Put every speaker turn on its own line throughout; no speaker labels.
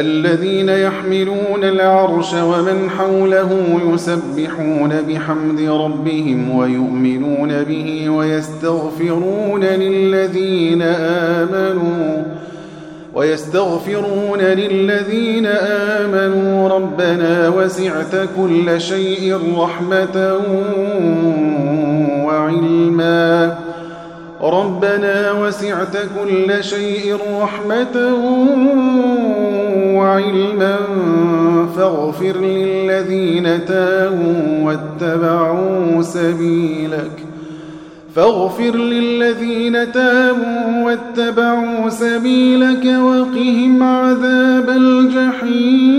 الذين يحملون العرش ومن حوله يسبحون بحمد ربهم ويؤمنون به ويستغفرون للذين آمنوا ويستغفرون للذين آمنوا. ربنا وسعت كل شيء رحمة وعلما. ربنا وسعت كل شيء رحمة وعلما فاغفر للذين تابوا واتبعوا سبيلك. فاغفر للذين تابوا واتبعوا سبيلك وقهم عذاب الجحيم.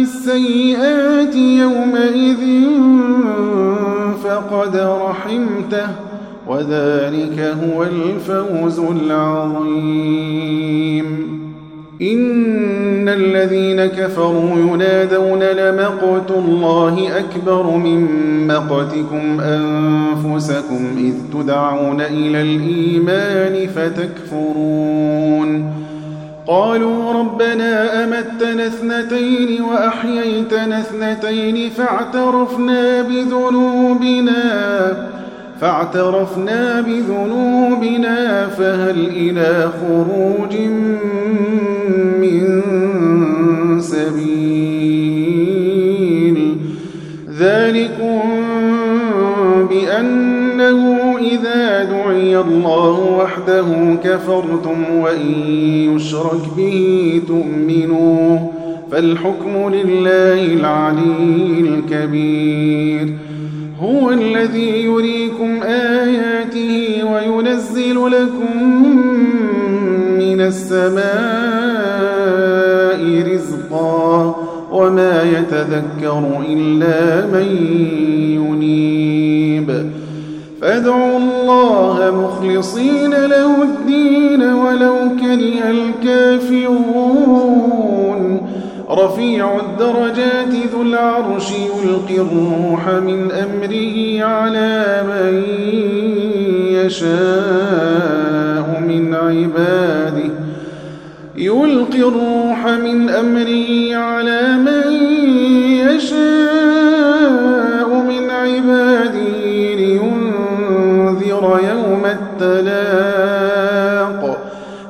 السيئات يومئذ فقد رحمته وذلك هو الفوز العظيم. إن الذين كفروا ينادون لمقت الله أكبر من مقتكم أنفسكم إذ تدعون إلى الإيمان فتكفرون. قالوا ربنا أمتنا اثنتين وأحييتنا اثنتين فاعترفنا بذنوبنا فاعترفنا بذنوبنا فهل إلى خروج من سبيل الله وحده كفرتم وإن يشرك به تؤمنوا فالحكم لله العلي الكبير. هو الذي يريكم آياته وينزل لكم من السماء رزقا وما يتذكر إلا من فادعوا الله مخلصين له الدين ولو كره الكافرون. رفيع الدرجات ذو العرش يلقي الروح من أمره على من يشاء من عباده. يلقي الروح من أمره على من يشاء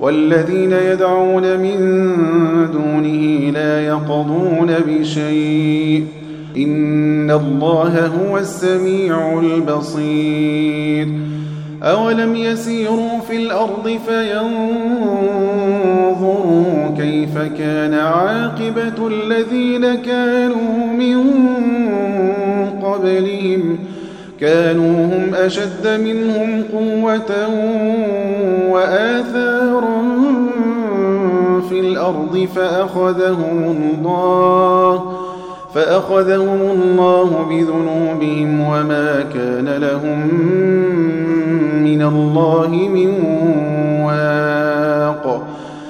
والذين يدعون من دونه لا يقضون بشيء. إن الله هو السميع البصير. أولم يسيروا في الأرض فينظروا كيف كان عاقبة الذين كانوا من كانوا هم أشد منهم قوة وآثارا في الأرض فأخذهم الله فأخذهم الله بذنوبهم وما كان لهم من الله من واق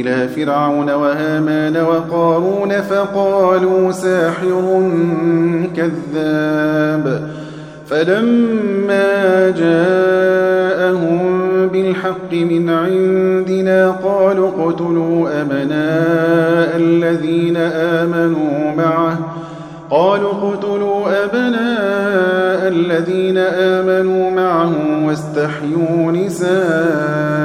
إلى فرعون وهامان وقارون فقالوا ساحر كذاب فلما جاءهم بالحق من عندنا قالوا اقتلوا أبناء الذين آمنوا معه قالوا اقتلوا أبناء الذين آمنوا معه واستحيوا نساءهم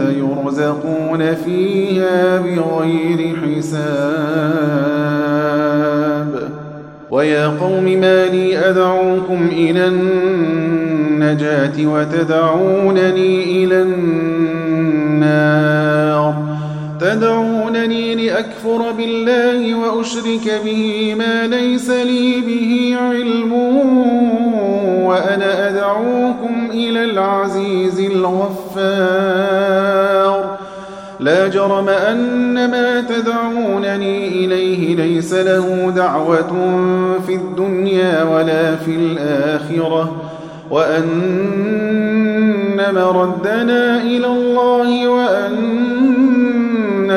يرزقون فيها بغير حساب. ويا قوم ما لي أدعوكم إلى النجاة وتدعونني إلى النار تدعونني لأكفر بالله وأشرك به ما ليس لي به علم وأنا أدعوكم إلى العزيز الغفار. لا جرم أن ما تدعونني إليه ليس له دعوة في الدنيا ولا في الآخرة وأن مردنا إلى الله وأن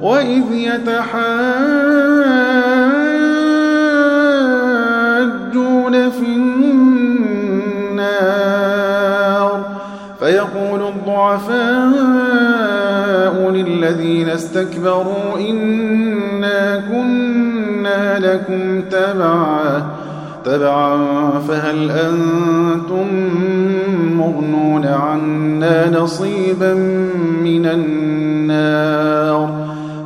وإذ يتحاجون في النار فيقول الضعفاء للذين استكبروا إنا كنا لكم تبعا تبعا فهل أنتم مغنون عنا نصيبا من النار؟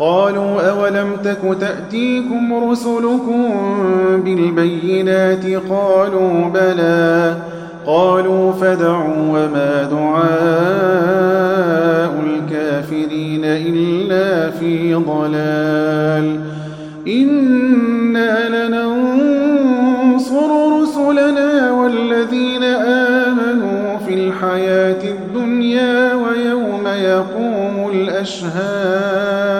قالوا أولم تك تأتيكم رسلكم بالبينات قالوا بلى قالوا فدعوا وما دعاء الكافرين إلا في ضلال إنا لننصر رسلنا والذين آمنوا في الحياة الدنيا ويوم يقوم الأشهاد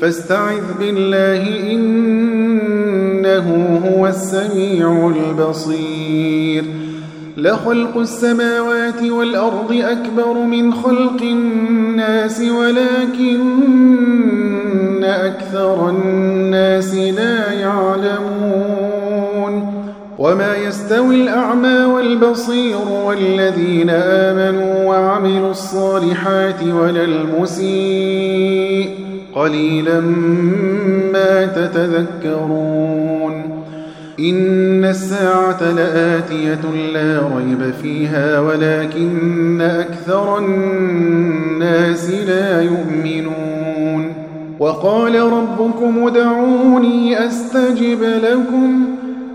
فاستعذ بالله إنه هو السميع البصير. لخلق السماوات والأرض أكبر من خلق الناس ولكن أكثر الناس لا يعلمون. وما يستوي الأعمى والبصير والذين آمنوا وعملوا الصالحات ولا المسيء. قليلا ما تتذكرون. إن الساعة لآتية لا ريب فيها ولكن أكثر الناس لا يؤمنون. وقال ربكم ادعوني أستجب لكم.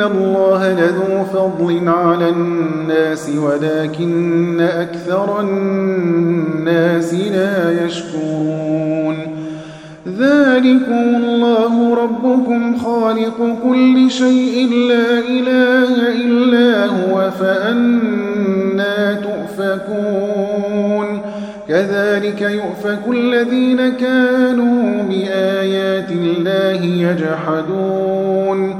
إن الله لذو فضل على الناس ولكن أكثر الناس لا يشكرون ذلكم الله ربكم خالق كل شيء لا إله إلا هو فأنا تؤفكون كذلك يؤفك الذين كانوا بآيات الله يجحدون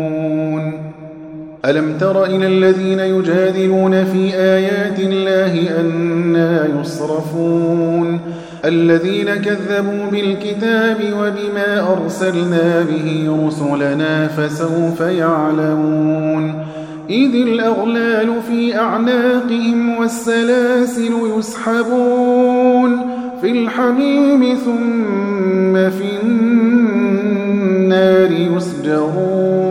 ألم تر إلى الذين يجادلون في آيات الله أنا يصرفون؟ الذين كذبوا بالكتاب وبما أرسلنا به رسلنا فسوف يعلمون. إذ الأغلال في أعناقهم والسلاسل يسحبون في الحميم ثم في النار يسجرون.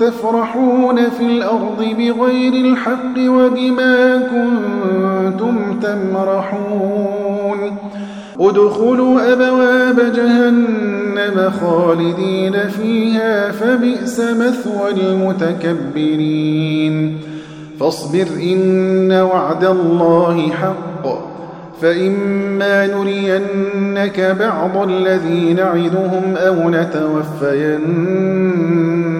تفرحون في الأرض بغير الحق وبما كنتم تمرحون. ادخلوا أبواب جهنم خالدين فيها فبئس مثوى المتكبرين. فاصبر إن وعد الله حق. فإما نرينك بعض الذي نعدهم أو نتوفينك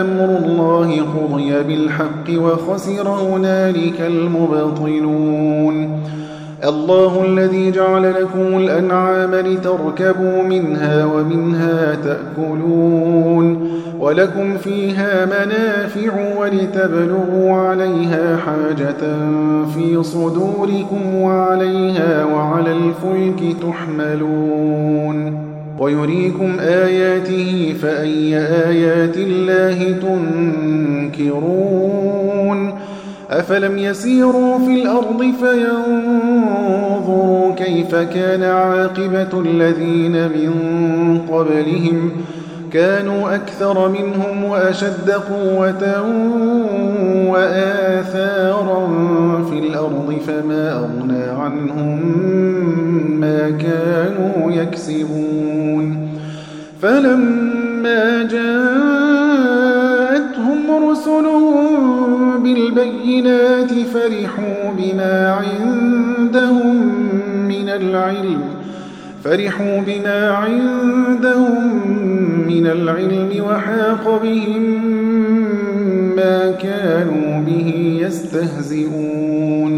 أمر الله قضي بالحق وخسر هنالك المبطلون. الله الذي جعل لكم الأنعام لتركبوا منها ومنها تأكلون. ولكم فيها منافع ولتبلغوا عليها حاجة في صدوركم وعليها وعلى الفلك تحملون. ويريكم آياته فأي آيات الله تنكرون أفلم يسيروا في الأرض فينظروا كيف كان عاقبة الذين من قبلهم كانوا أكثر منهم وأشد قوة وآثارا في الأرض فما أغنى عنهم ما كانوا يكسبون. فلما جاءتهم رسلهم بالبينات فرحوا بما عندهم من العلم فرحوا بما عندهم العلم وحاق بهم ما كانوا به يستهزئون.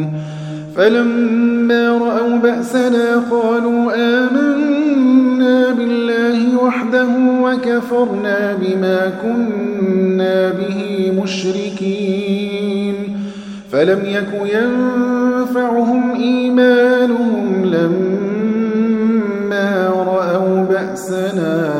فلما رأوا بأسنا قالوا آمنا بالله وحده وكفرنا بما كنا به مشركين. فلم يك ينفعهم إيمانهم لما رأوا بأسنا